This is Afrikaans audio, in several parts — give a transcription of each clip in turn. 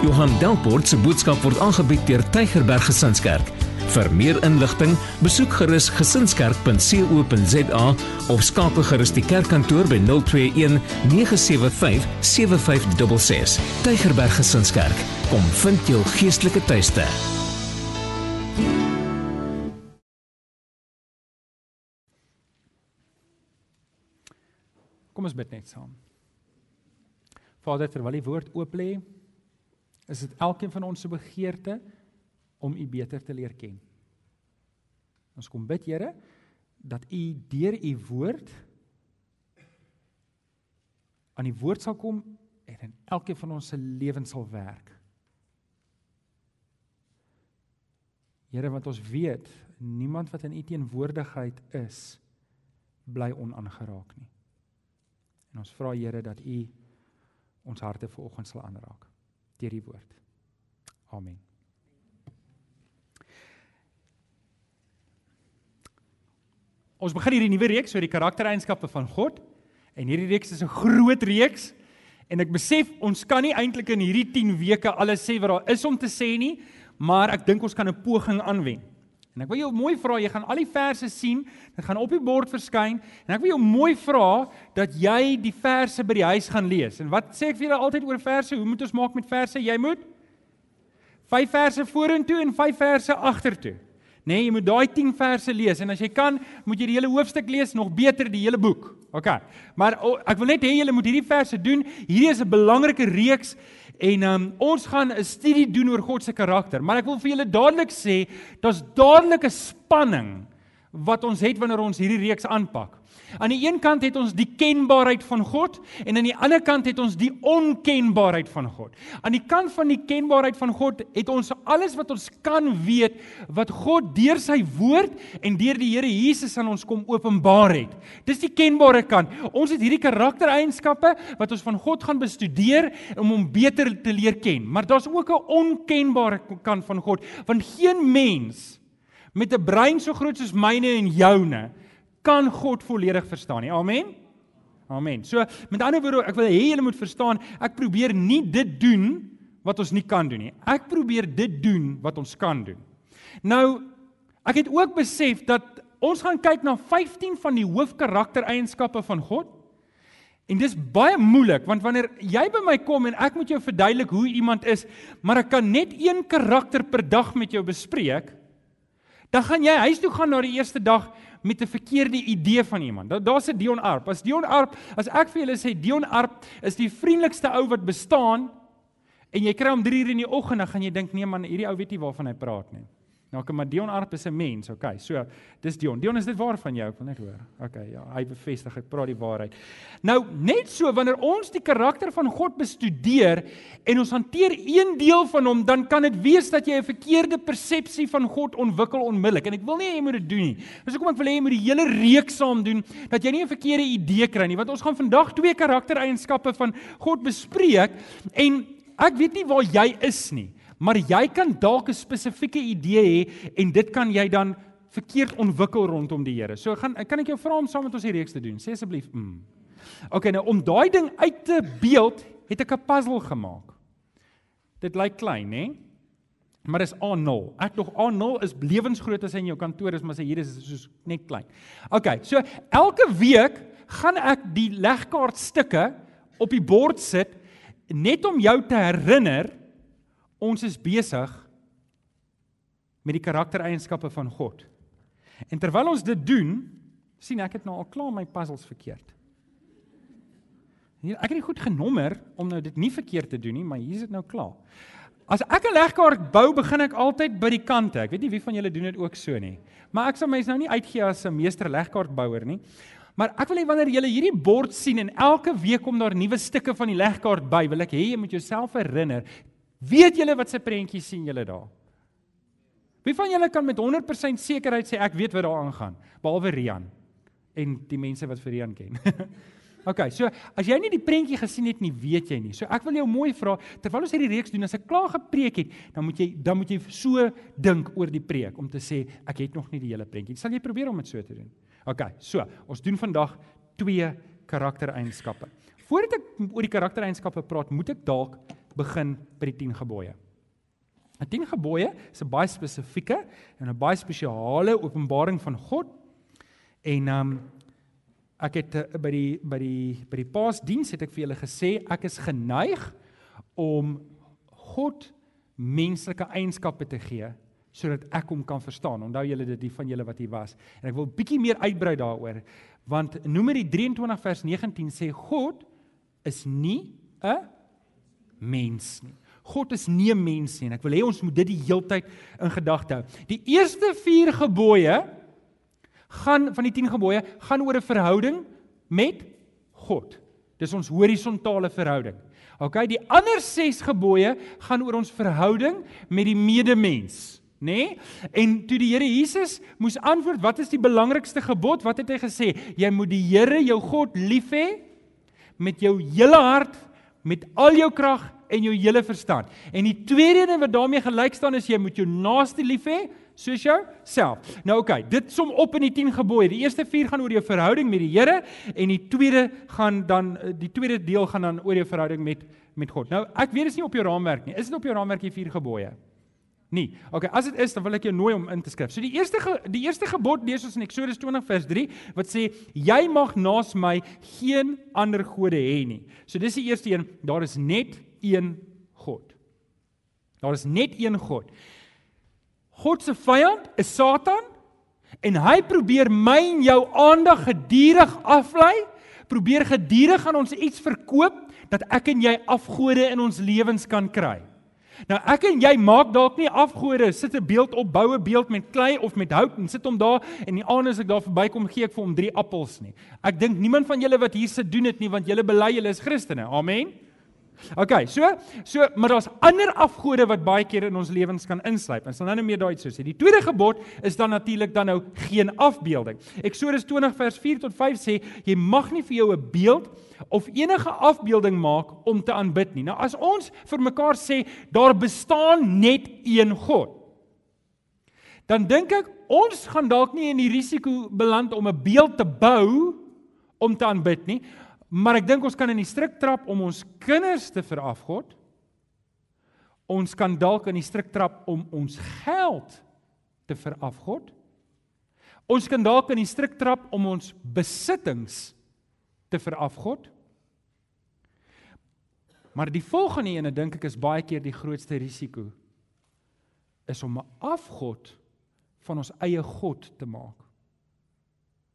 Johan Delport se boodskap word aangebied deur Tygerberg Gesinskerk. Vir meer inligting, besoek gerus gesinskerk.co.za of skakel gerus die kerkkantoor by 021 975 7566. Tygerberg Gesinskerk, kom vind jou geestelike tuiste. Kom ons bid net saam. Vader, terwyl die woord oop lê, is dit elkeen van ons se begeerte om U beter te leer ken. Ons kom bid, Here, dat U deur U woord aan die woord sal kom en in elkeen van ons se lewens sal werk. Here, want ons weet niemand wat in U teenwoordigheid is bly onaangeraak nie. En ons vra Here dat U ons harte vanoggend sal aanraak deur die woord. Amen. Ons begin hierdie nuwe reeks oor die karaktereienskappe van God en hierdie reeks is 'n groot reeks en ek besef ons kan nie eintlik in hierdie 10 weke alles sê wat daar is om te sê nie, maar ek dink ons kan 'n poging aanwend. En ek wil jou mooi vra, jy gaan al die verse sien, dit gaan op die bord verskyn en ek wil jou mooi vra dat jy die verse by die huis gaan lees. En wat sê ek vir julle altyd oor verse? Hoe moet ons maak met verse? Jy moet 5 verse vorentoe en 5 verse agtertoe. Nee, jy moet daai 10 verse lees en as jy kan, moet jy die hele hoofstuk lees, nog beter die hele boek. OK. Maar oh, ek wil net hê julle moet hierdie verse doen. Hierdie is 'n belangrike reeks en um, ons gaan 'n studie doen oor God se karakter. Maar ek wil vir julle dadelik sê, daar's dadelik 'n spanning wat ons het wanneer ons hierdie reeks aanpak. Aan die een kant het ons die kenbaarheid van God en aan die ander kant het ons die onkenbaarheid van God. Aan die kant van die kenbaarheid van God het ons alles wat ons kan weet wat God deur sy woord en deur die Here Jesus aan ons kom openbaar het. Dis die kenbare kant. Ons het hierdie karaktereienskappe wat ons van God gaan bestudeer om hom beter te leer ken. Maar daar's ook 'n onkenbare kant van God, want geen mens met 'n brein so groot soos myne en joune kan God volledig verstaan nie. Amen. Amen. So met ander woorde, ek wil hê julle moet verstaan, ek probeer nie dit doen wat ons nie kan doen nie. Ek probeer dit doen wat ons kan doen. Nou, ek het ook besef dat ons gaan kyk na 15 van die hoofkaraktereienskappe van God. En dis baie moeilik want wanneer jy by my kom en ek moet jou verduidelik hoe iemand is, maar ek kan net een karakter per dag met jou bespreek, dan gaan jy huis toe gaan na die eerste dag met 'n verkeerde idee van iemand. Daar daar's 'n Dion Arp. As Dion Arp, as ek vir julle sê Dion Arp is die vriendelikste ou wat bestaan en jy kry hom 3 uur in die oggend, dan gaan jy dink nee man, hierdie ou weet nie waarvan hy praat nie. Nou kom maar Dion Arp is 'n mens, okay. So, dis Dion. Dion is dit waar van jou? Wil net hoor. Okay, ja, hy bevestig ek praat die waarheid. Nou, net so wanneer ons die karakter van God bestudeer en ons hanteer een deel van hom, dan kan dit wees dat jy 'n verkeerde persepsie van God ontwikkel onmiddellik. En ek wil nie hê jy moet dit doen nie. Dis hoekom ek wil hê jy moet die hele reeks saam doen dat jy nie 'n verkeerde idee kry nie, want ons gaan vandag twee karaktereienskappe van God bespreek en ek weet nie waar jy is nie maar jy kan dalk 'n spesifieke idee hê en dit kan jy dan verkeerd ontwikkel rondom die Here. So gaan kan ek jou vra om saam met ons die reeks te doen. Sê asseblief. Mm. OK, nou om daai ding uit te beeld, het ek 'n puzzle gemaak. Dit lyk klein, hè? Maar dis A0. Ek dog A0 is lewensgroot as hy in jou kantoor is, maar sy hier is soos net klein. OK, so elke week gaan ek die legkaartstukke op die bord sit net om jou te herinner Ons is besig met die karaktereienskappe van God. En terwyl ons dit doen, sien ek het nou al klaar my puzzles verkeerd. Hier, ek het dit goed genommer om nou dit nie verkeerd te doen nie, maar hier is dit nou klaar. As ek 'n legkaart bou, begin ek altyd by die kante. Ek weet nie wie van julle doen dit ook so nie. Maar ek sal mens nou nie uitgee as 'n meester legkaartbouer nie. Maar ek wil hê wanneer jy hierdie bord sien en elke week kom daar nuwe stukke van die legkaart by, wil ek hê jy moet jouself herinner, Weet julle wat se prentjie sien julle daar? Wie van julle kan met 100% sekerheid sê ek weet wat daar aangaan, behalwe Rian en die mense wat vir Rian ken. OK, so as jy nie die prentjie gesien het nie, weet jy nie. So ek wil jou mooi vra, terwyl ons hierdie reeks doen, as ek klaar gepreek het, dan moet jy dan moet jy so dink oor die preek om te sê ek het nog nie die hele prentjie. Sal jy probeer om dit so te doen? OK, so ons doen vandag twee karaktereienskappe. Voordat ek oor die karaktereienskappe praat, moet ek dalk begin by die 10 gebooie. Die 10 gebooie is 'n baie spesifieke en 'n baie spesiale openbaring van God. En ehm um, ek het uh, by die by die by die Paasdiens het ek vir julle gesê ek is geneig om God menslike eienskappe te gee sodat ek hom kan verstaan. Onthou julle dit die van julle wat hier was. En ek wil bietjie meer uitbrei daaroor want Numeri 23 vers 19 sê God is nie 'n mens nie. God is nie 'n mens nie en ek wil hê ons moet dit die heeltyd in gedagte hou. Die eerste 4 gebooie gaan van die 10 gebooie gaan oor 'n verhouding met God. Dis ons horisontale verhouding. OK, die ander 6 gebooie gaan oor ons verhouding met die medemens, nê? Nee? En toe die Here Jesus moes antwoord, wat is die belangrikste gebod? Wat het hy gesê? Jy moet die Here jou God lief hê met jou hele hart, met al jou krag en jou hele verstand. En die tweede ding wat daarmee gelyk staan is jy moet jou naaste lief hê soos jouself. Nou oké, okay, dit som op in die 10 gebooie. Die eerste 4 gaan oor jou verhouding met die Here en die tweede gaan dan die tweede deel gaan dan oor jou verhouding met met God. Nou ek weet dit is nie op jou raamwerk nie. Is dit op jou raamwerk die 4 gebooie? Nee. Okay, as dit is, dan wil ek jou nooi om in te skryf. So die eerste ge, die eerste gebod lees ons in Eksodus 20 vers 3 wat sê jy mag naas my geen ander gode hê nie. So dis die eerste een, daar is net een God. Daar is net een God. God se vyand is Satan en hy probeer my en jou aandag gedurig aflei, probeer gedurig aan ons iets verkoop dat ek en jy afgode in ons lewens kan kry. Nou ek en jy maak dalk nie afgode, sit 'n beeld op, bou 'n beeld met klei of met hout en sit hom daar en die aand as ek daar verbykom gee ek vir hom 3 appels nie. Ek dink niemand van julle wat hier sit doen dit nie want julle bely julle is Christene. Amen. OK, so so maar daar's ander afgode wat baie keer in ons lewens kan insluip. Ons sal nou net meer daai so sê. Die tweede gebod is dan natuurlik dan nou geen afbeelding. Eksodus 20 vers 4 tot 5 sê jy mag nie vir jou 'n beeld of enige afbeelding maak om te aanbid nie. Nou as ons vir mekaar sê daar bestaan net een God, dan dink ek ons gaan dalk nie in die risiko beland om 'n beeld te bou om te aanbid nie. Maar ek dink ons kan in die strik trap om ons kinders te verafgod. Ons kan dalk in die strik trap om ons geld te verafgod. Ons kan dalk in die strik trap om ons besittings te verafgod. Maar die volgende ene dink ek is baie keer die grootste risiko is om 'n afgod van ons eie God te maak.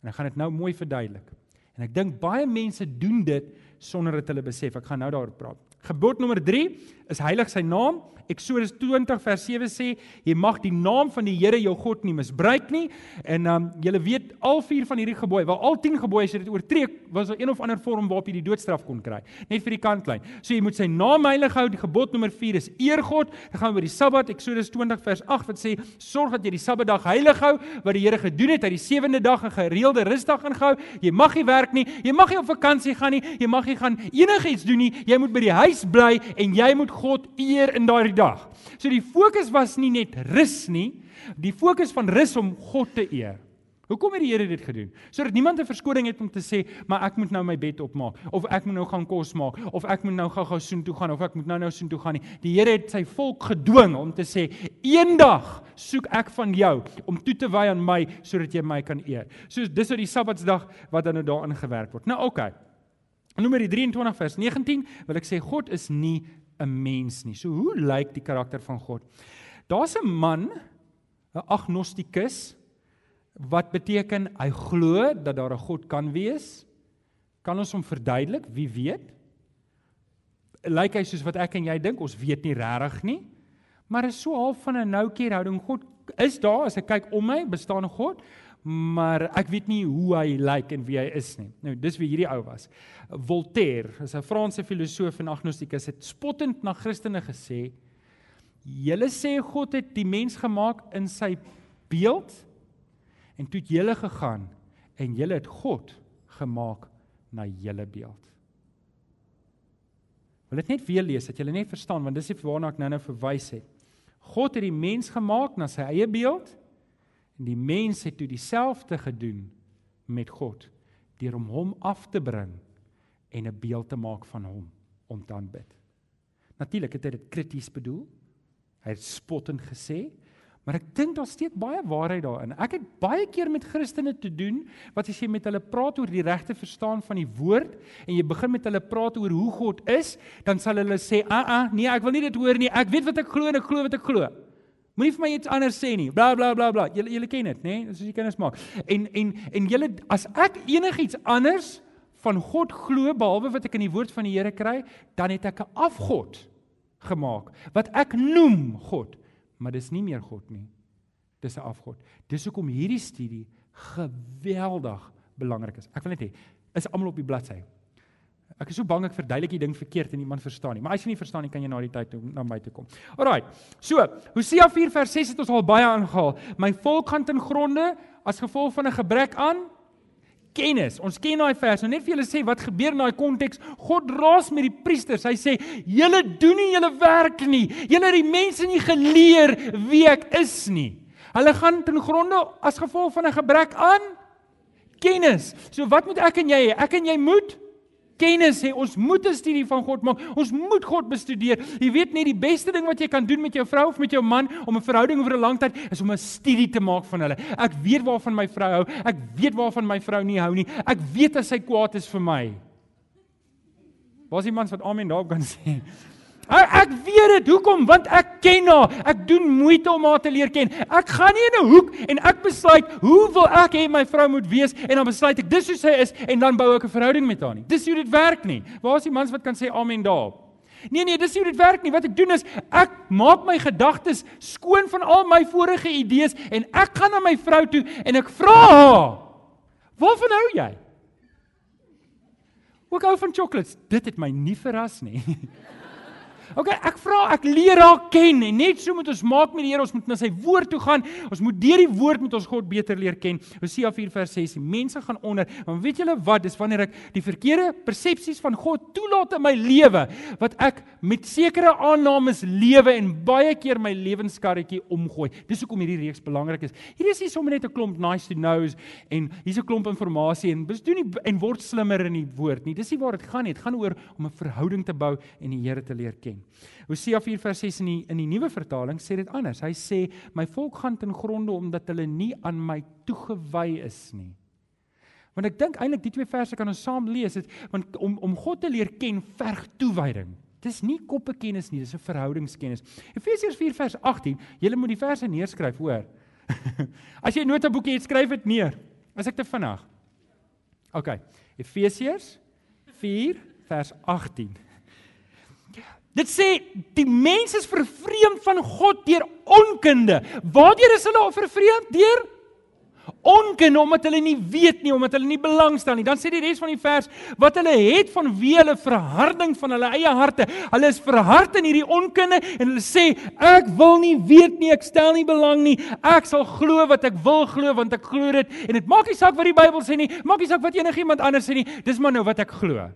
En ek gaan dit nou mooi verduidelik. En ek dink baie mense doen dit sonder dat hulle besef. Ek gaan nou daaroor praat. Gebod nommer 3 is heilig sy naam. Eksodus 20 vers 7 sê jy mag die naam van die Here jou God nie misbruik nie. En um julle weet al vier van hierdie gebooie, waar al 10 gebooie as jy dit oortree, was daar een of ander vorm waarop jy die doodstraf kon kry. Net vir die kantlyn. So jy moet sy naam heilig hou. Die gebod nommer 4 is eer God. Dan gaan oor die Sabbat, Eksodus 20 vers 8 wat sê sorg dat jy die Sabbatdag heilig hou wat die Here gedoen het. Hy die sewende dag 'n gereelde rusdag ingehou. Jy mag nie werk nie. Jy mag nie op vakansie gaan nie. Jy mag nie gaan enigiets doen nie. Jy moet by die huis bly en jy moet God eer in daardie dag. So die fokus was nie net rus nie, die fokus van rus om God te eer. Hoekom het die Here dit gedoen? Sodat niemand 'n verskoning het om te sê, maar ek moet nou my bed opmaak of ek moet nou gaan kos maak of ek moet nou gou-gou soen toe gaan of ek moet nou nou soen toe gaan nie. Die Here het sy volk gedwing om te sê, "Eendag soek ek van jou om toe te wy aan my sodat jy my kan eer." So dis uit die Sabbatsdag wat dan nou daarin gewerk word. Nou oké. Okay. Numeri 23 vers 19 wil ek sê God is nie 'n mens nie. So hoe lyk die karakter van God? Daar's 'n man, 'n agnostikus wat beteken hy glo dat daar 'n God kan wees. Kan ons hom verduidelik? Wie weet? Lyk hy soos wat ek en jy dink? Ons weet nie regtig nie. Maar is so half van 'n noukeer houding. God is daar as ek kyk om my, bestaan 'n God maar ek weet nie hoe hy lyk en wie hy is nie. Nou, dis wie hierdie ou was. Voltaire, is 'n Franse filosoof en agnostikus, het spottend na Christene gesê: "Julle sê God het die mens gemaak in sy beeld en toe het julle gegaan en julle het God gemaak na julle beeld." Wil dit net weer lees dat julle net verstaan want dis waarna ek nou-nou verwys het. God het die mens gemaak na sy eie beeld En die mens het toe dieselfde gedoen met God deur om hom af te bring en 'n beeld te maak van hom om te aanbid. Natuurlik het hy dit krities bedoel. Hy het spottend gesê, maar ek dink daar steek baie waarheid daarin. Ek het baie keer met Christene te doen wat as jy met hulle praat oor die regte verstaan van die woord en jy begin met hulle praat oor hoe God is, dan sal hulle sê, "Aa, uh -uh, nee, ek wil nie dit hoor nie. Ek weet wat ek glo en ek glo wat ek glo." Moenie vir my iets anders sê nie. Bla bla bla bla. Julle julle ken dit, né? Nee? Soos jy kinders maak. En en en julle as ek enigiets anders van God glo behalwe wat ek in die woord van die Here kry, dan het ek 'n afgod gemaak wat ek noem God, maar dis nie meer God nie. Dis 'n afgod. Dis hoekom hierdie studie geweldig belangrik is. Ek wil net hê is almal op die bladsy. Ek is so bang ek verduidelik die ding verkeerd en iemand verstaan nie. Maar as jy nie verstaan nie, kan jy na die tyd toe na my toe kom. Alraai. So, Hosea 4 vers 6 het ons al baie aangehaal. My volk gaan ten gronde as gevolg van 'n gebrek aan kennis. Ons ken daai vers. Nou net vir julle sê wat gebeur in daai konteks. God raas met die priesters. Hy sê: "Julle doen nie julle werk nie. Julle het die mense nie geleer wie ek is nie." Hulle gaan ten gronde as gevolg van 'n gebrek aan kennis. So wat moet ek en jy hê? Ek en jy moet kennis hê. Ons moet 'n studie van God maak. Ons moet God bestudeer. Jy weet net die beste ding wat jy kan doen met jou vrou of met jou man om 'n verhouding oor 'n lang tyd is om 'n studie te maak van hulle. Ek weet waarvan my vrou hou. Ek weet waarvan my vrou nie hou nie. Ek weet as sy kwaad is vir my. Was iemand wat amen daarop kan sê? Ek, ek weet dit. Hoekom? Want ek ken haar. Ek doen moeite om haar te leer ken. Ek gaan nie in 'n hoek en ek besluit hoe wil ek hê my vrou moet wees en dan besluit ek dis hoe sy is en dan bou ek 'n verhouding met haar nie. Dis hoe dit werk nie. Waar is die mans wat kan sê amen daarop? Nee nee, dis hoe dit werk nie. Wat ek doen is ek maak my gedagtes skoon van al my vorige idees en ek gaan na my vrou toe en ek vra haar: "Waarvan hou jy?" Ook hou van chocolates. Dit het my nie verras nie. OK, ek vra, ek leer haar ken en net so moet ons maak met die Here, ons moet na sy woord toe gaan. Ons moet deur die woord met ons God beter leer ken. Hosea 4 vers 6: Mense gaan onder. Maar weet julle wat? Dis wanneer ek die verkeerde persepsies van God toelaat in my lewe wat ek met sekere aannames lewe en baie keer my lewenskarretjie omgooi. Dis hoekom hierdie reeks belangrik is. Hierdie is nie sommer net 'n klomp nice to knows en hier's 'n klomp inligting en bes doen nie en word slimmer in die woord nie. Dis nie waar dit gaan nie. Dit gaan oor om 'n verhouding te bou en die Here te leer ken. Hosea 4 vers 6 in die in die nuwe vertaling sê dit anders. Hy sê my volk gaan ten gronde omdat hulle nie aan my toegewy is nie. Want ek dink eintlik die twee verse kan ons saam lees het want om om God te leer ken verg toewyding. Dis nie koppekennis nie, dis 'n verhoudingskennis. Efesiërs 4 vers 18. Julle moet die verse neerskryf, hoor. As jy 'n notaboekie het, skryf dit neer. As ek te vinnig. OK. Efesiërs 4 vers 18. Dit sê die mense is vervreem van God deur onkunde. Waardeur is hulle vervreem? Deur onkunde omdat hulle nie weet nie, omdat hulle nie belangstel nie. Dan sê die res van die vers wat hulle het van wie hulle verharding van hulle eie harte. Hulle is verhard in hierdie onkunde en hulle sê ek wil nie weet nie, ek stel nie belang nie. Ek sal glo wat ek wil glo want ek glo dit en dit maak nie saak wat die Bybel sê nie, maak nie saak wat enigiemand anders sê nie. Dis maar nou wat ek glo.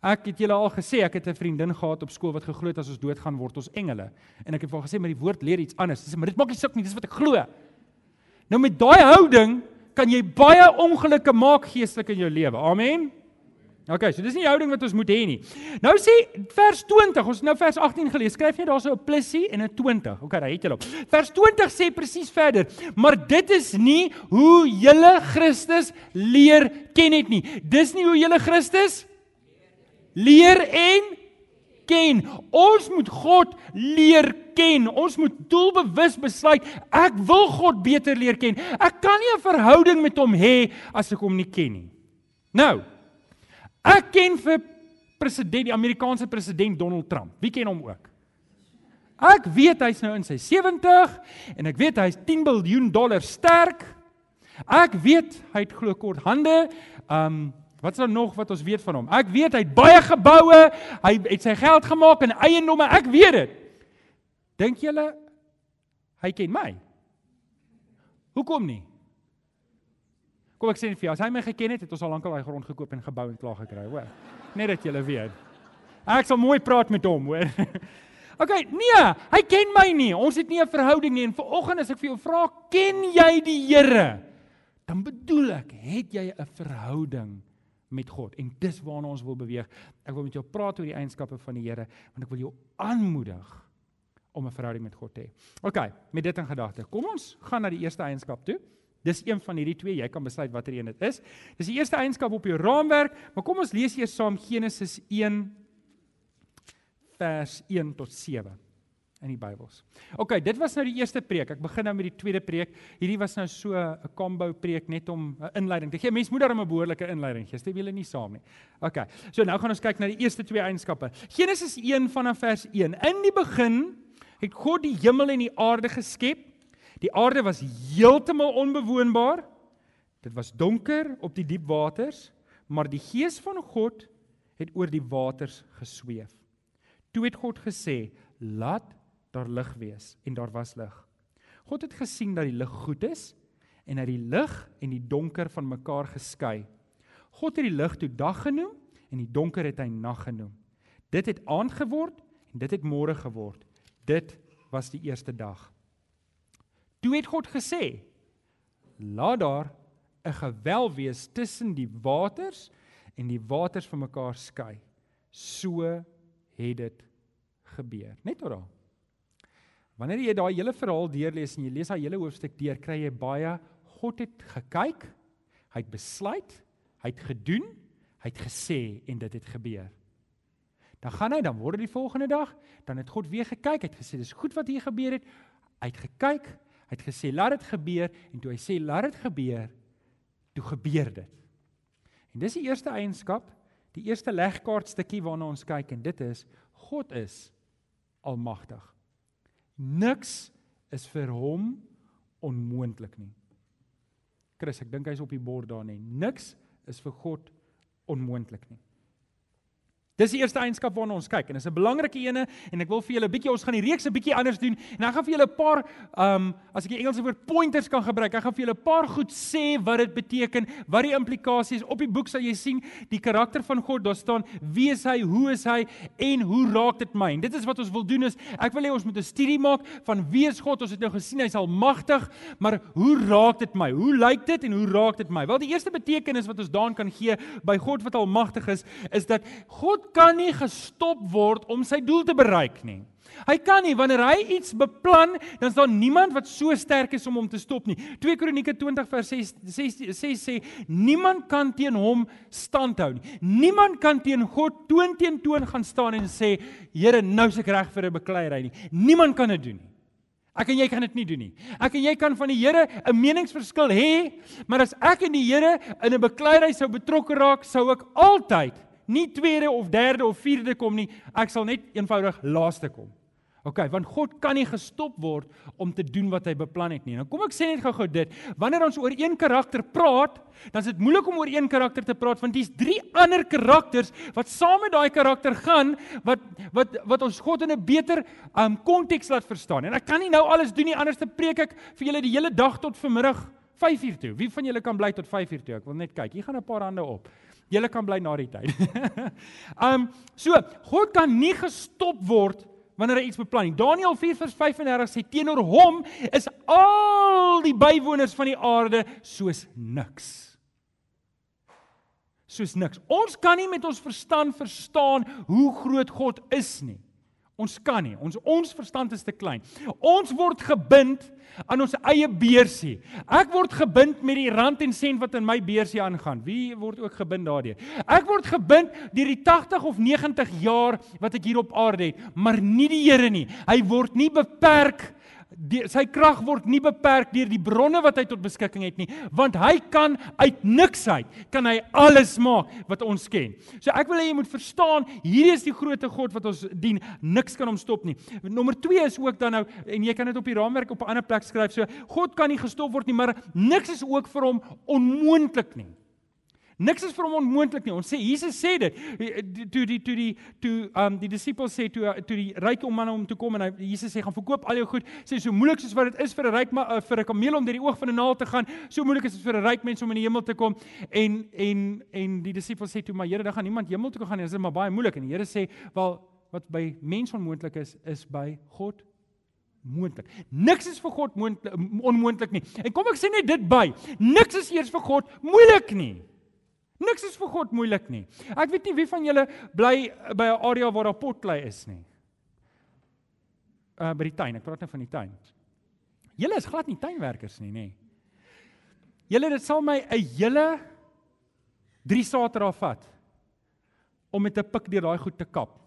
Ek het julle al gesê ek het 'n vriendin gehad op skool wat geglo het as ons doodgaan word ons engele. En ek het vir haar gesê maar die woord leer iets anders. Sy sê maar dit maak nie suk nie, dis wat ek glo. Nou met daai houding kan jy baie ongelukke maak geestelik in jou lewe. Amen. OK, so dis nie die houding wat ons moet hê nie. Nou sê vers 20, ons het nou vers 18 gelees. Skryf jy daarso 'n plusie en 'n 20. OK, daai het jy op. Vers 20 sê presies verder, maar dit is nie hoe julle Christus leer ken het nie. Dis nie hoe julle Christus leer en ken. Ons moet God leer ken. Ons moet doelbewus besluit ek wil God beter leer ken. Ek kan nie 'n verhouding met hom hê as ek hom nie ken nie. Nou. Ek ken vir president die Amerikaanse president Donald Trump. Wie ken hom ook? Ek weet hy's nou in sy 70 en ek weet hy's 10 miljard dollar sterk. Ek weet hy het glo kort hande. Um Wat is daar nog wat ons weet van hom? Ek weet hy het baie geboue, hy het sy geld gemaak in eiendomme, ek weet dit. Dink julle hy ken my? Hoekom nie? Kom ek sê vir jou, as hy my geken het, het ons al lank al daai grond gekoop en gebou en klaar gekry, hoor. Net dat julle weet. Ek sal mooi praat met hom, hoor. OK, nee, hy ken my nie. Ons het nie 'n verhouding nie en vanoggend as ek vir jou vra, ken jy die Here? Dan bedoel ek, het jy 'n verhouding met God. En dis waarna ons wil beweeg. Ek wil met jou praat oor die eienskappe van die Here, want ek wil jou aanmoedig om 'n verhouding met God te hê. OK, met dit in gedagte. Kom ons gaan na die eerste eienskap toe. Dis een van hierdie twee. Jy kan besluit watter een dit is. Dis die eerste eienskap op jou raamwerk, maar kom ons lees eers saam Genesis 1 vers 1 tot 7 in die Bybels. OK, dit was nou die eerste preek. Ek begin nou met die tweede preek. Hierdie was nou so 'n combo preek net om 'n inleiding te gee. Mens moet daarom 'n behoorlike inleiding gee. Stem julle nie saam nie. OK. So nou gaan ons kyk na die eerste twee eienskappe. Genesis 1 vanaf vers 1. In die begin het God die hemel en die aarde geskep. Die aarde was heeltemal onbewoonbaar. Dit was donker op die diep waters, maar die gees van God het oor die waters gesweef. Toe het God gesê: "Laat daar lig wees en daar was lig. God het gesien dat die lig goed is en dat die lig en die donker van mekaar geskei. God het die lig toe dag genoem en die donker het hy nag genoem. Dit het aand geword en dit het môre geword. Dit was die eerste dag. Toe het God gesê: Laat daar 'n gewel wees tussen die waters en die waters van mekaar skei. So het dit gebeur. Net tot daar. Wanneer jy daai hele verhaal deurlees en jy lees daai hele hoofstuk deur, kry jy baie God het gekyk, hy het besluit, hy het gedoen, hy het gesê en dit het gebeur. Dan gaan hy, dan word dit die volgende dag, dan het God weer gekyk, hy het gesê dis goed wat hier gebeur het. Hy het gekyk, hy het gesê laat dit gebeur en toe hy sê laat dit gebeur, toe gebeur dit. En dis die eerste eienskap, die eerste legkaart stukkie waarna ons kyk en dit is God is almagtig. Niks is vir hom onmoontlik nie. Chris, ek dink hy's op die bord daar nie. Niks is vir God onmoontlik nie. Dis die eerste eienskap waarna ons kyk en dis 'n belangrike ene en ek wil vir julle 'n bietjie ons gaan die reeks 'n bietjie anders doen en ek gaan vir julle 'n paar um as ek die Engelse woord pointers kan gebruik, ek gaan vir julle 'n paar goed sê wat dit beteken, wat die implikasies op die boek sal jy sien die karakter van God daar staan, wie is hy, hoe is hy en hoe raak dit my? En dit is wat ons wil doen is ek wil hê ons moet 'n studie maak van wie is God? Ons het nou gesien hy's almagtig, maar hoe raak dit my? Hoe lyk dit en hoe raak dit my? Wel die eerste betekenis wat ons daarin kan gee by God wat almagtig is, is dat God kan nie gestop word om sy doel te bereik nie. Hy kan nie wanneer hy iets beplan, dan is daar niemand wat so sterk is om hom te stop nie. 2 Kronieke 20 vers 6 6 sê niemand kan teen hom standhou nie. Niemand kan teen God toon teen toon gaan staan en sê Here, nou is ek reg vir 'n bekleierery nie. Niemand kan dit doen nie. Ek en jy kan dit nie doen nie. Ek en jy kan van die Here 'n meningsverskil hê, maar as ek en die Here in 'n bekleierery sou betrokke raak, sou ek altyd nie tweede of derde of vierde kom nie, ek sal net eenvoudig laaste kom. OK, want God kan nie gestop word om te doen wat hy beplan het nie. Nou kom ek sê net gou-gou dit. Wanneer ons oor een karakter praat, dan is dit moeilik om oor een karakter te praat want dis drie ander karakters wat saam met daai karakter gaan wat wat wat ons God in 'n beter um konteks laat verstaan. En ek kan nie nou alles doen nie anders te preek ek vir julle die hele dag tot vanmiddag 5uur toe. Wie van julle kan bly tot 5uur toe? Ek wil net kyk. Hier gaan 'n paar hande op. Julle kan bly na die tyd. um so, God kan nie gestop word wanneer hy iets beplan nie. Daniël 4:35 sê teenoor hom is al die bywoners van die aarde soos niks. Soos niks. Ons kan nie met ons verstand verstaan hoe groot God is nie. Ons kan nie. Ons ons verstand is te klein. Ons word gebind aan ons eie beursie. Ek word gebind met die rand en sent wat in my beursie aangaan. Wie word ook gebind daardeur? Ek word gebind deur die 80 of 90 jaar wat ek hier op aarde het, maar nie die Here nie. Hy word nie beperk nie die, sy krag word nie beperk deur die bronne wat hy tot beskikking het nie, want hy kan uit niks uit kan hy alles maak wat ons ken. So ek wil hê jy moet verstaan, hierdie is die grootte God wat ons dien. Niks kan hom stop nie. Nommer 2 is ook dan nou en jy kan dit op die raamwerk op 'n ander plek skryf. So God kan nie gestop word nie, maar niks is ook vir hom onmoontlik nie. Niks is vir hom onmoontlik nie. Ons sê Jesus sê dit. Toe die toe die toe um die disippels sê toe toe die ryke man om te kom en hy Jesus sê gaan verkoop al jou goed. Sê so moeilik soos wat dit is vir 'n ryk uh, vir 'n kameel om deur die oog van 'n naald te gaan, so moeilik is dit vir 'n ryk mens om in die hemel te kom. En en en die disippels sê toe maar Here, dan gaan niemand hemel toe gaan nie. Dit is maar baie moeilik. En die Here sê, "Wel, wat by mens onmoontlik is, is by God moontlik. Niks is vir God moontlik onmoontlik nie. En kom ek sê net dit by. Niks is eers vir God moeilik nie. Niks is vir God moeilik nie. Ek weet nie wie van julle bly by 'n area waar daar potklei is nie. Uh by die tuin, ek praat net van die tuin. Julle is glad nie tuinwerkers nie, nê. Julle dit sal my 'n hele 3 Saterdae vat om met 'n pik deur daai goed te kap.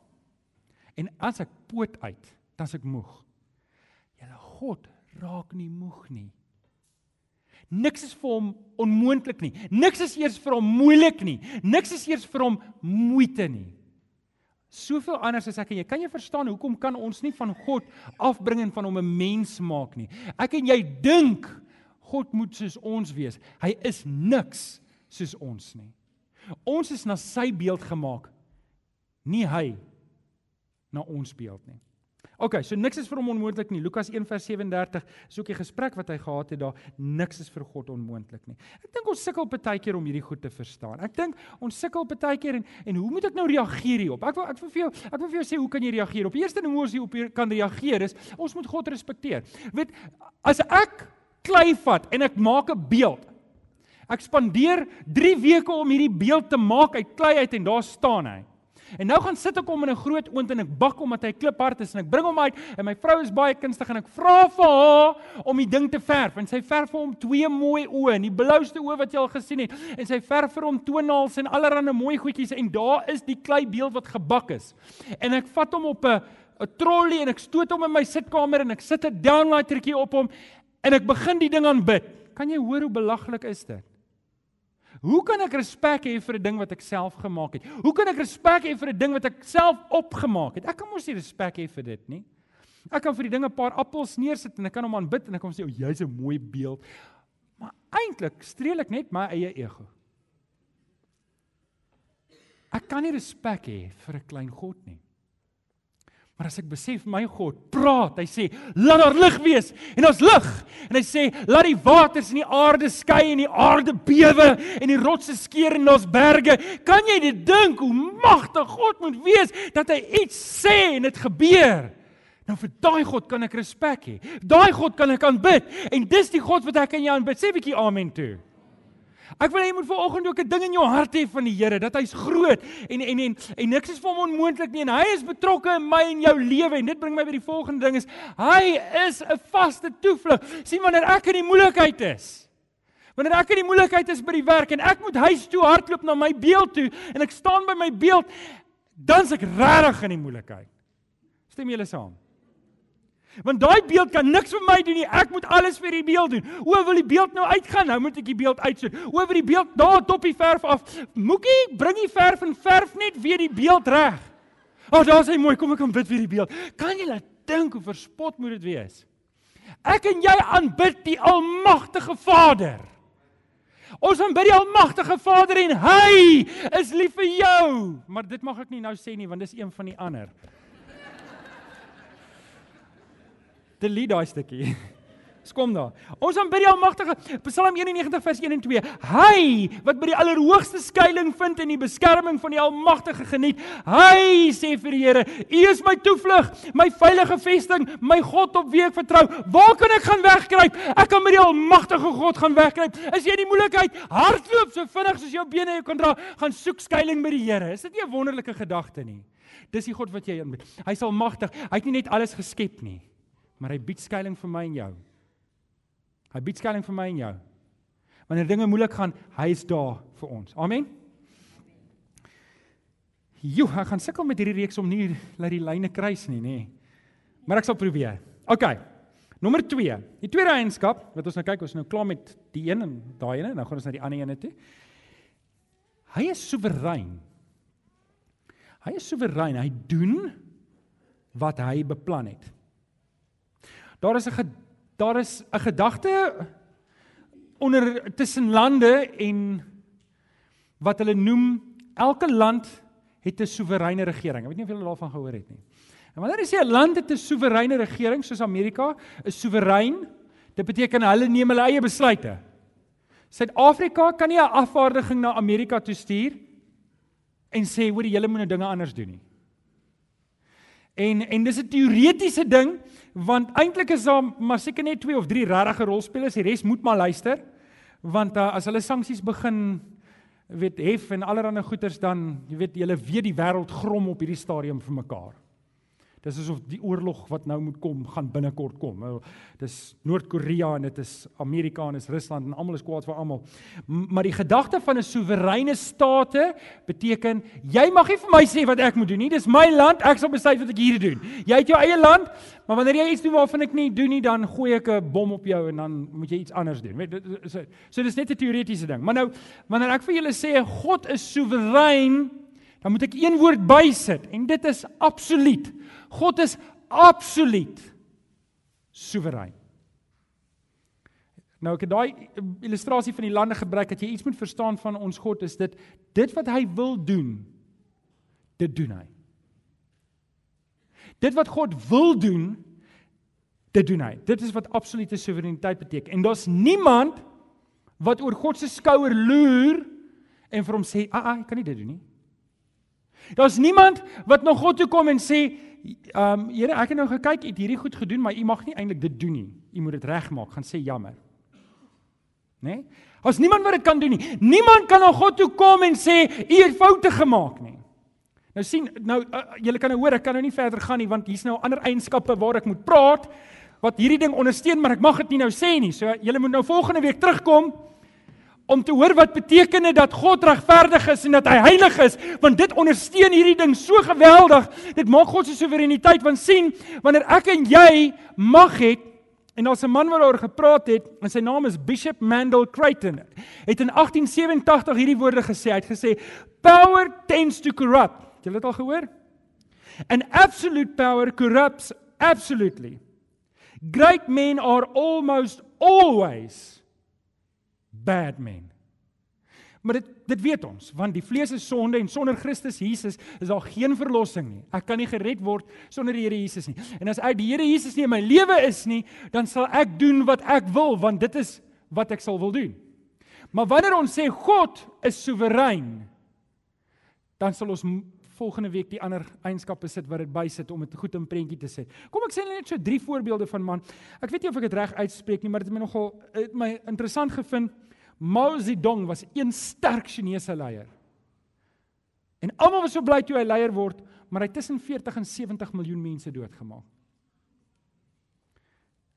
En as ek poot uit, dan as ek moeg. Julle God raak nie moeg nie. Niks is vir hom onmoontlik nie. Niks is eers vir hom moeilik nie. Niks is eers vir hom moeite nie. Soveel anders as ek en jy. Kan jy verstaan hoekom kan ons nie van God afbring en van hom 'n mens maak nie? Ek en jy dink God moet soos ons wees. Hy is niks soos ons nie. Ons is na sy beeld gemaak. Nie hy na ons beeld nie. OK, so niks is vir hom onmoontlik nie. Lukas 1:37 is ook die gesprek wat hy gehad het daar. Niks is vir God onmoontlik nie. Ek dink ons sukkel baie keer om hierdie goed te verstaan. Ek dink ons sukkel baie keer en en hoe moet ek nou reageer hierop? Ek wil ek wil vir jou ek wil vir jou sê hoe kan jy reageer? Op eerste ding hoe ons hier op kan reageer is ons moet God respekteer. Weet as ek klei vat en ek maak 'n beeld. Ek spandeer 3 weke om hierdie beeld te maak uit klei uit en daar staan hy. En nou gaan sit ek hom in 'n groot oond en ek bak hom dat hy kliphard is en ek bring hom uit en my vrou is baie kunstig en ek vra vir haar om die ding te verf en sy verf vir hom twee mooi oë en die blouste oë wat jy al gesien het en sy verf vir hom toenails en allerlei mooi goedjies en daar is die kleibeeld wat gebak is. En ek vat hom op 'n 'n trolley en ek stoot hom in my sitkamer en ek sit 'n downlightertjie op hom en ek begin die ding aanbid. Kan jy hoor hoe belaglik is dit? Hoe kan ek respek hê vir 'n ding wat ek self gemaak het? Hoe kan ek respek hê vir 'n ding wat ek self opgemaak het? Ek kan mos nie respek hê vir dit nie. Ek kan vir die ding 'n paar appels neersit en ek kan hom aanbid en ek kan sê, "O, jy's 'n mooi beeld." Maar eintlik streel ek net my eie ego. Ek kan nie respek hê vir 'n klein God nie. Maar as ek besef my God praat, hy sê, "Laat daar lig wees." En ons lig. En hy sê, "Laat die waters in die aarde skei en die aarde bewe en die rotse skeur in ons berge." Kan jy dit dink hoe magtig God moet wees dat hy iets sê en dit gebeur? Nou vir daai God kan ek respek hê. Daai God kan ek aanbid. En dis die God wat ek aan jou aanbid. Sê bietjie amen toe. Ek wil hê jy moet vanoggend ook 'n ding in jou hart hê van die Here dat hy's groot en en en en niks is vir hom onmoontlik nie en hy is betrokke in my en jou lewe en dit bring my by die volgende ding is hy is 'n vaste toevlug. sien wanneer ek in die moeilikheid is. Wanneer ek in die moeilikheid is by die werk en ek moet huis toe hardloop na my beeld toe en ek staan by my beeld dan's ek regtig in die moeilikheid. Stem julle saam? Want daai beeld kan niks vir my doen nie. Ek moet alles vir die beeld doen. O, wil die beeld nou uitgaan? Nou moet ek die beeld uitsoek. O, vir die beeld daar toppie verf af. Moekie, bring die verf en verf net weer die beeld reg. Ag, oh, daar's hy mooi. Kom ek kan bid vir die beeld. Kan jy laat dink hoe verspot moet dit wees? Ek en jy aanbid die almagtige Vader. Ons aanbid die almagtige Vader en hy is lief vir jou. Maar dit mag ek nie nou sê nie want dis een van die ander. Delete daai stukkie. Skom daar. Ons aanbid die Almagtige. Psalm 91 vers 1 en 2. Hy wat by die allerhoogste skuilings vind en die beskerming van die Almagtige geniet. Hy sê vir die Here: U is my toevlug, my veilige vesting, my God op wie ek vertrou. Waar kan ek gaan wegkruip? Ek kan by die Almagtige God gaan wegkruip. As jy in die moeilikheid hardloop so vinnig soos jou bene jou kan dra, gaan soek skuilings by die Here. Is dit nie 'n wonderlike gedagte nie? Dis die God wat jy aanbid. Hy's almagtig. Hy het nie net alles geskep nie maar hy bied skuilings vir my en jou. Hy bied skuilings vir my en jou. Wanneer dinge moeilik gaan, hy is daar vir ons. Amen. Jo, ek gaan sukkel met hierdie reeks om nie laat die lyne kruis nie, nê. Maar ek sal probeer. OK. Nommer 2. Die tweede eienskap wat ons nou kyk, ons nou klaar met die een en daai ene, nou gaan ons na die ander ene toe. Hy is soewerein. Hy is soewerein. Hy doen wat hy beplan het. Daar is 'n daar is 'n gedagte onder tussen lande en wat hulle noem elke land het 'n soewereine regering. Ek weet nie of julle daarvan gehoor het nie. En wanneer jy sê 'n land het 'n soewereine regering soos Amerika, is soewerein, dit beteken hulle neem hulle eie besluite. Suid-Afrika kan nie 'n afvaardiging na Amerika toe stuur en sê hoor julle moet nou dinge anders doen nie. En en dis 'n teoretiese ding want eintlik is daar maar seker net 2 of 3 regte rolspelers, die res moet maar luister. Want uh, as hulle sanksies begin weet hef en allerlei goeters dan jy weet julle weet die wêreld grom op hierdie stadium vir mekaar. Dis asof die oorlog wat nou moet kom, gaan binnekort kom. Nou, dis Noord-Korea en dit is Amerika en dis Rusland en almal is kwaad vir almal. Maar die gedagte van 'n soewereine state beteken jy mag nie vir my sê wat ek moet doen nie. Dis my land, ek sal besluit wat ek hier doen. Jy het jou eie land, maar wanneer jy iets doen waarvan ek nie doen nie, dan gooi ek 'n bom op jou en dan moet jy iets anders doen. Weet so, so dis net 'n teoretiese ding. Maar nou wanneer ek vir julle sê God is soewerein, dan moet ek een woord bysit en dit is absoluut. God is absoluut soewerein. Nou ek het daai illustrasie van die lande gebruik dat jy iets moet verstaan van ons God is dit dit wat hy wil doen dit doen hy. Dit wat God wil doen dit doen hy. Dit is wat absolute soewereiniteit beteken. En daar's niemand wat oor God se skouer loer en vir hom sê, "Ag, ah, ek kan nie dit doen nie." Daar's niemand wat na God toe kom en sê, Ehm um, Here, ek het nou gekyk, het hierdie goed gedoen, maar u mag nie eintlik dit doen nie. U moet dit regmaak, gaan sê jammer. Né? Nee? As niemand wat dit kan doen nie. Niemand kan na God toe kom en sê u het foute gemaak nie. Nou sien, nou uh, julle kan nou hoor, ek kan nou nie verder gaan nie want hier's nou ander eienskappe waar ek moet praat wat hierdie ding ondersteun, maar ek mag dit nie nou sê nie. So julle moet nou volgende week terugkom om te hoor wat beteken dit dat God regverdig is en dat hy heilig is want dit ondersteun hierdie ding so geweldig. Dit maak God se soewereiniteit want sien wanneer ek en jy mag het en daar's 'n man wat daaroor gepraat het en sy naam is Bishop Mandel Creighton. Het in 1887 hierdie woorde gesê. Hy het gesê power tends to corrupt. Het jy dit al gehoor? And absolute power corrupts absolutely. Great men are almost always bad men. Maar dit dit weet ons, want die vlees is sonde en sonder Christus Jesus is daar geen verlossing nie. Ek kan nie gered word sonder die Here Jesus nie. En as ek die Here Jesus nie in my lewe is nie, dan sal ek doen wat ek wil, want dit is wat ek sal wil doen. Maar wanneer ons sê God is soewerein, dan sal ons volgende week die ander eienskappe sit wat dit bysit om dit goed in prentjie te sit. Kom ek sê net so drie voorbeelde van man. Ek weet nie of ek dit reg uitspreek nie, maar dit het my nogal het my interessant gevind. Mao Zedong was 'n sterk Chinese leier. En almal was so bly toe hy leier word, maar hy het tussen 40 en 70 miljoen mense doodgemaak.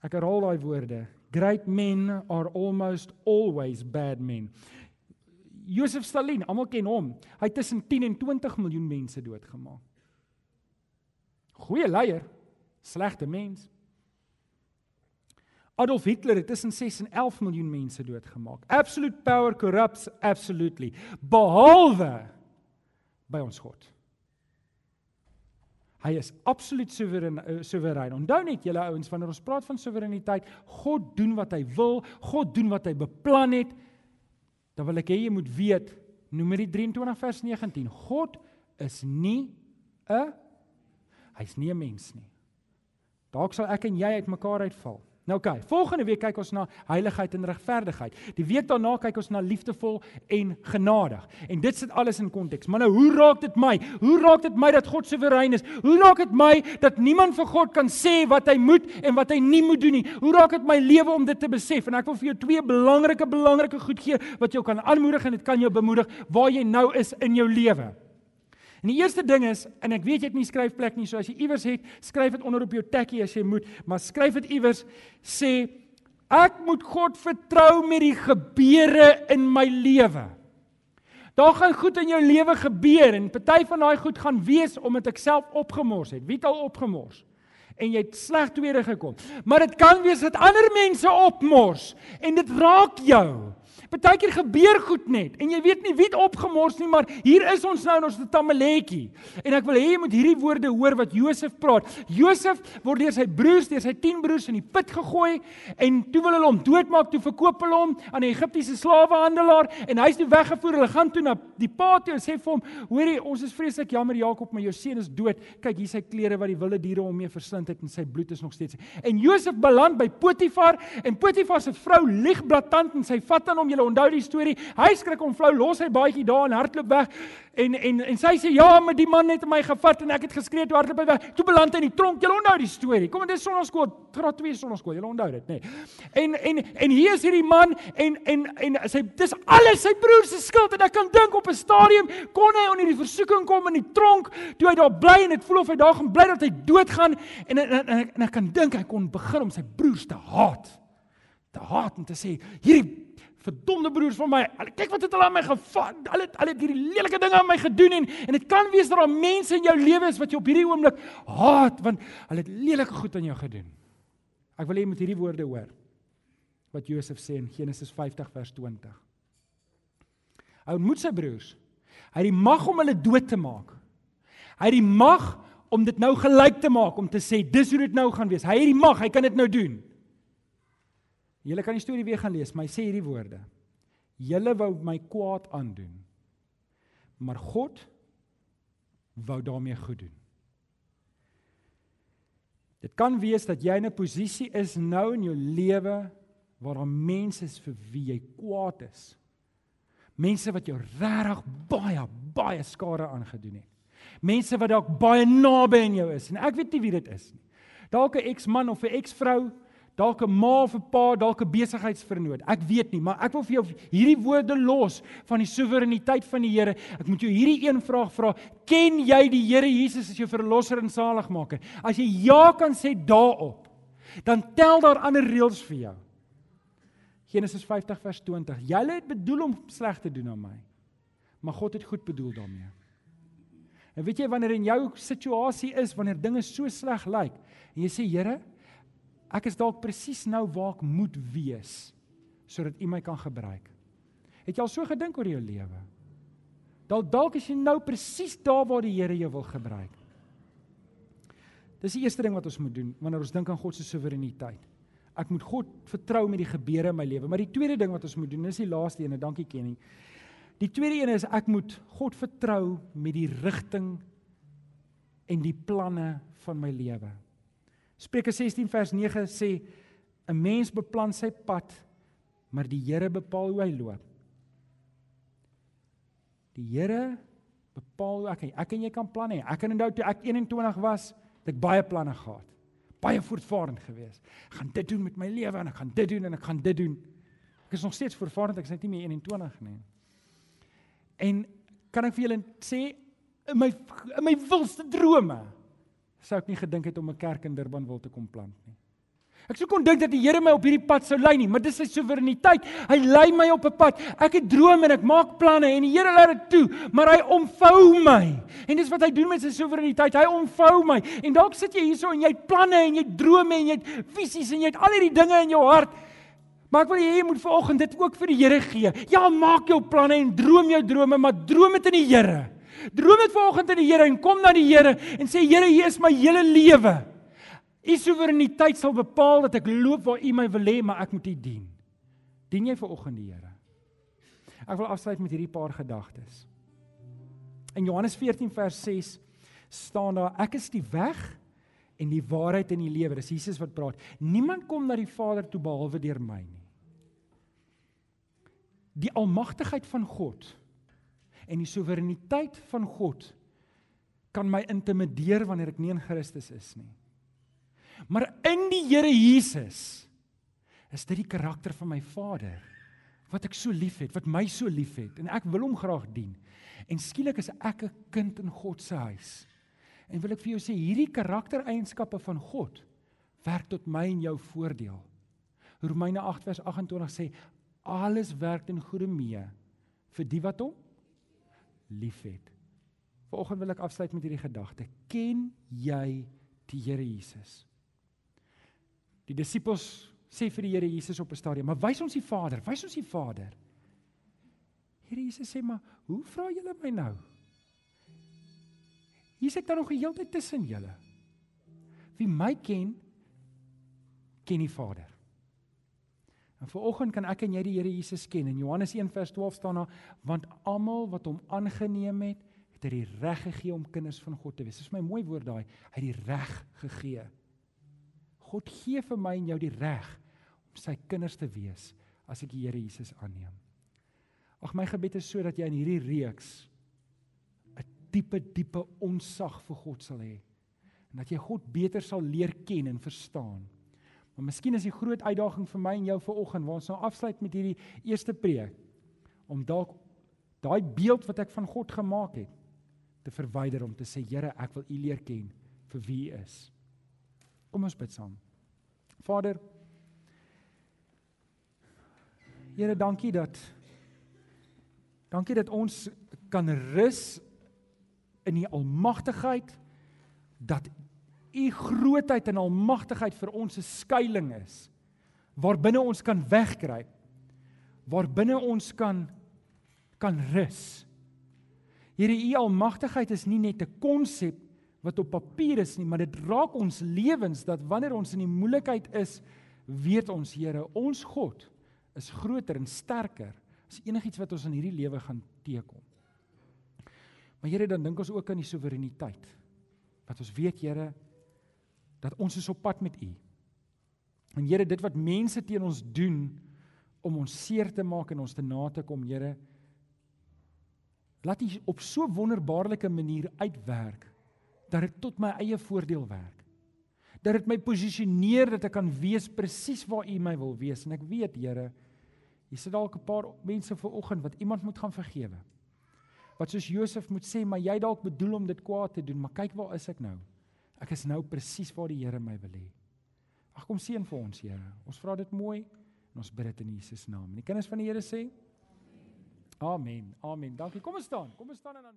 Ek herhaal daai woorde. Great men are almost always bad men. Josef Stalin, almal ken hom. Hy het tussen 10 en 20 miljoen mense doodgemaak. Goeie leier, slegte mens. Adolf Hitler het tussen 6 en 11 miljoen mense doodgemaak. Absolute power corrupts absolutely. Behalwe by ons God. Hy is absoluut soewerein uh, soewerein. Onthou net julle ouens wanneer ons praat van soewereiniteit, God doen wat hy wil, God doen wat hy beplan het. Dan wil ek hê jy moet weet Numeri 23 vers 19. God is nie 'n hy's nie 'n mens nie. Dalk sal ek en jy uitmekaar uitval. Nou oké, okay, volgende week kyk ons na heiligheid en regverdigheid. Die week daarna kyk ons na liefdevol en genadig. En dit sit alles in konteks. Maar nou, hoe raak dit my? Hoe raak dit my dat God soewerein is? Hoe raak dit my dat niemand vir God kan sê wat hy moet en wat hy nie moet doen nie? Hoe raak dit my lewe om dit te besef? En ek wil vir jou twee belangrike belangrike goed gee wat jou kan aanmoedig en dit kan jou bemoedig waar jy nou is in jou lewe. En die eerste ding is en ek weet jy het nie skryfplek nie, so as jy iewers het, skryf dit onder op jou tekkie as jy moet, maar skryf dit iewers sê ek moet God vertrou met die gebeure in my lewe. Daar gaan goed in jou lewe gebeur en party van daai goed gaan wees omdat ek self opgemors het. Wie het al opgemors? En jy het sleg tweede gekom. Maar dit kan wees dat ander mense opmors en dit raak jou. Partykeer gebeur goed net en jy weet nie wie het opgemors nie, maar hier is ons nou in ons tamaletjie. En ek wil hê jy moet hierdie woorde hoor wat Josef praat. Josef word deur sy broers, deur sy 10 broers in die put gegooi en toe wil hulle hom doodmaak, toe verkoop hulle hom aan 'n Egiptiese slawehandelaar en hy's toe weggevoer. Hulle gaan toe na die pa toe en sê vir hom: "Hoorie, ons is vreeslik jammer Jakob, maar jou seun is dood. Kyk, hier sy klere wat die wilde diere hom mee verslind gesindheid en sy bloed is nog steeds. En Josef beland by Potifar en Potifar se vrou lieg blaatant en sy vat aan hom, jy onthou die storie. Hy skrik om flou, los hy baadjie daar en hardloop weg. En en en sy sê ja, maar die man het my gevat en ek het geskree toe hardloop hy weg. Toe beland hy in die tronk. Jy onthou die storie. Kom, dit is sonnaskool, graad 2 sonnaskool. Jy onthou dit, nê? Nee. En en en hier is hierdie man en en en sy dis alles sy broer se skuld en ek kan dink op 'n stadium kon hy onder die versoeking kom in die tronk toe hy daar bly en dit voel of hy daar gaan bly dat hy doodgaan en en, en, en, en ek kan dink hy kon begin om sy broers te haat. Te haat en te sê hierdie verdomde broers van my, kyk wat het hulle aan my gevat. Hulle het hulle het hierdie lelike dinge aan my gedoen en en dit kan wees dat daar mense in jou lewe is wat jy op hierdie oomblik haat want hulle het lelike goed aan jou gedoen. Ek wil hê jy moet hierdie woorde hoor wat Josef sê in Genesis 50 vers 20. Hy ontmoet sy broers. Hy het die mag om hulle dood te maak. Hy het die mag om dit nou gelyk te maak om te sê dis hoe dit nou gaan wees. Hy het die mag, hy kan dit nou doen. Julle kan die storie weer gaan lees, maar hy sê hierdie woorde. Julle wou my kwaad aandoen. Maar God wou daarmee goed doen. Dit kan wees dat jy in 'n posisie is nou in jou lewe waar daar mense is vir wie jy kwaad is. Mense wat jou regtig baie baie skade aangedoen het. Mense wat dalk baie naby aan jou is en ek weet nie wie dit is nie. Dalk 'n eksman of 'n eksvrou, dalk 'n ma of 'n pa, dalk 'n besigheidsvernoot. Ek weet nie, maar ek wil vir jou hierdie woorde los van die soewereiniteit van die Here. Ek moet jou hierdie een vraag vra: Ken jy die Here Jesus as jou verlosser en saligmaker? As jy ja kan sê daarop, dan tel daar ander reëls vir jou. Genesis 50 vers 20. Julle het bedoel om sleg te doen aan my. Maar God het goed bedoel daarmee. En weet jy wanneer in jou situasie is wanneer dinge so sleg lyk en jy sê Here, ek is dalk presies nou waar ek moet wees sodat U my kan gebruik. Het jy al so gedink oor jou lewe? Dalk dalk is jy nou presies daar waar die Here jou wil gebruik. Dis die eerste ding wat ons moet doen wanneer ons dink aan God se soewereiniteit. Ek moet God vertrou met die gebeure in my lewe. Maar die tweede ding wat ons moet doen, is die laaste een, en dankie Kenny. Die tweede een is ek moet God vertrou met die rigting en die planne van my lewe. Spreuke 16 vers 9 sê 'n mens beplan sy pad, maar die Here bepaal hoe hy loop. Die Here bepaal hoe ek ek en jy kan planne hê. Ek kan onthou toe ek 21 was, het ek baie planne gehad baie voortvarend geweest. Ek gaan dit doen met my lewe en ek gaan dit doen en ek gaan dit doen. Ek is nog steeds voortvarend, ek is net nie meer 21 nie. En kan ek vir julle sê in my in my wilste drome sou ek nie gedink het om 'n kerk in Durban wil te kom plant nie. Ek sou kon dink dat die Here my op hierdie pad sou lei nie, maar dis sy soewereiniteit. Hy lei my op 'n pad. Ek het drome en ek maak planne en die Here laat dit toe, maar hy omvou my. En dis wat hy doen met sy soewereiniteit. Hy omvou my. En dalk sit jy hierso en jy het planne en jy het drome en jy het visies en jy het al hierdie dinge in jou hart. Maar ek wil hê jy moet vanoggend dit ook vir die Here gee. Ja, maak jou planne en droom jou drome, maar droom dit in die Here. Droom dit vanoggend in die Here en kom na die Here en sê Here, hier is my hele lewe. U soewereiniteit sal bepaal dat ek loop waar U my wil hê, maar ek moet U dien. Dien jy ver oggend die Here? Ek wil afsluit met hierdie paar gedagtes. In Johannes 14 vers 6 staan daar ek is die weg en die waarheid en die lewe. Dis Jesus wat praat. Niemand kom na die Vader toe behalwe deur my nie. Die almagtigheid van God en die soewereiniteit van God kan my intimideer wanneer ek nie in Christus is nie. Maar in die Here Jesus is dit die karakter van my Vader wat ek so liefhet, wat my so liefhet en ek wil hom graag dien. En skielik is ek 'n kind in God se huis. En wil ek vir jou sê hierdie karaktereienskappe van God werk tot my en jou voordeel. Romeine 8 vers 28 sê alles werk ten goeie mee vir die wat hom liefhet. Vanoggend wil ek afsluit met hierdie gedagte. Ken jy die Here Jesus? Die disippels sê vir die Here Jesus op 'n stadium: "Maar wys ons die Vader, wys ons die Vader." Here Jesus sê: "Maar hoe vra julle my nou? Hier sit daar nog 'n heeltyd tussen julle. Wie my ken, ken die Vader." En vanoggend kan ek en jy die Here Jesus ken. In Johannes 1:12 staan daar: "Want almal wat hom aangeneem het, het hy die reg gegee om kinders van God te wees." Dis my mooi woord daai. Hy het die reg gegee God gee vir my en jou die reg om sy kinders te wees as ek die Here Jesus aanneem. Ag my gebed is sodat jy in hierdie reeks 'n diepe diepe onsag vir God sal hê en dat jy God beter sal leer ken en verstaan. Maar miskien is die groot uitdaging vir my en jou vanoggend waar ons nou afsluit met hierdie eerste preek om dalk daai beeld wat ek van God gemaak het te verwyder om te sê Here, ek wil U leer ken vir wie U is. Kom ons bid saam. Vader, Here, dankie dat dankie dat ons kan rus in die almagtigheid dat u grootheid en almagtigheid vir ons 'n skuilings is waarbinne ons kan wegkruip waarbinne ons kan kan rus. Here, u almagtigheid is nie net 'n konsep wat op papier is nie, maar dit raak ons lewens dat wanneer ons in die moeilikheid is, weet ons Here, ons God is groter en sterker as enigiets wat ons in hierdie lewe gaan teekom. Maar Here, dan dink ons ook aan die soewereiniteit. Wat ons weet, Here, dat ons is op pad met U. En Here, dit wat mense teen ons doen om ons seer te maak en ons te na te kom, Here, laat U op so wonderbaarlike manier uitwerk dat dit tot my eie voordeel werk. Dat dit my posisioneer dat ek kan wees presies waar U my wil wees en ek weet, Here, Hier sit dalk 'n paar mense ver oggend wat iemand moet gaan vergewe. Wat soos Josef moet sê, maar jy dalk bedoel om dit kwaad te doen, maar kyk waar is ek nou? Ek is nou presies waar die Here my wil hê. Ag kom seën vir ons, Here. Ons vra dit mooi en ons bid dit in Jesus naam. En die kinders van die Here sê Amen. Amen. Dankie. Kom ons staan. Kom ons staan en dan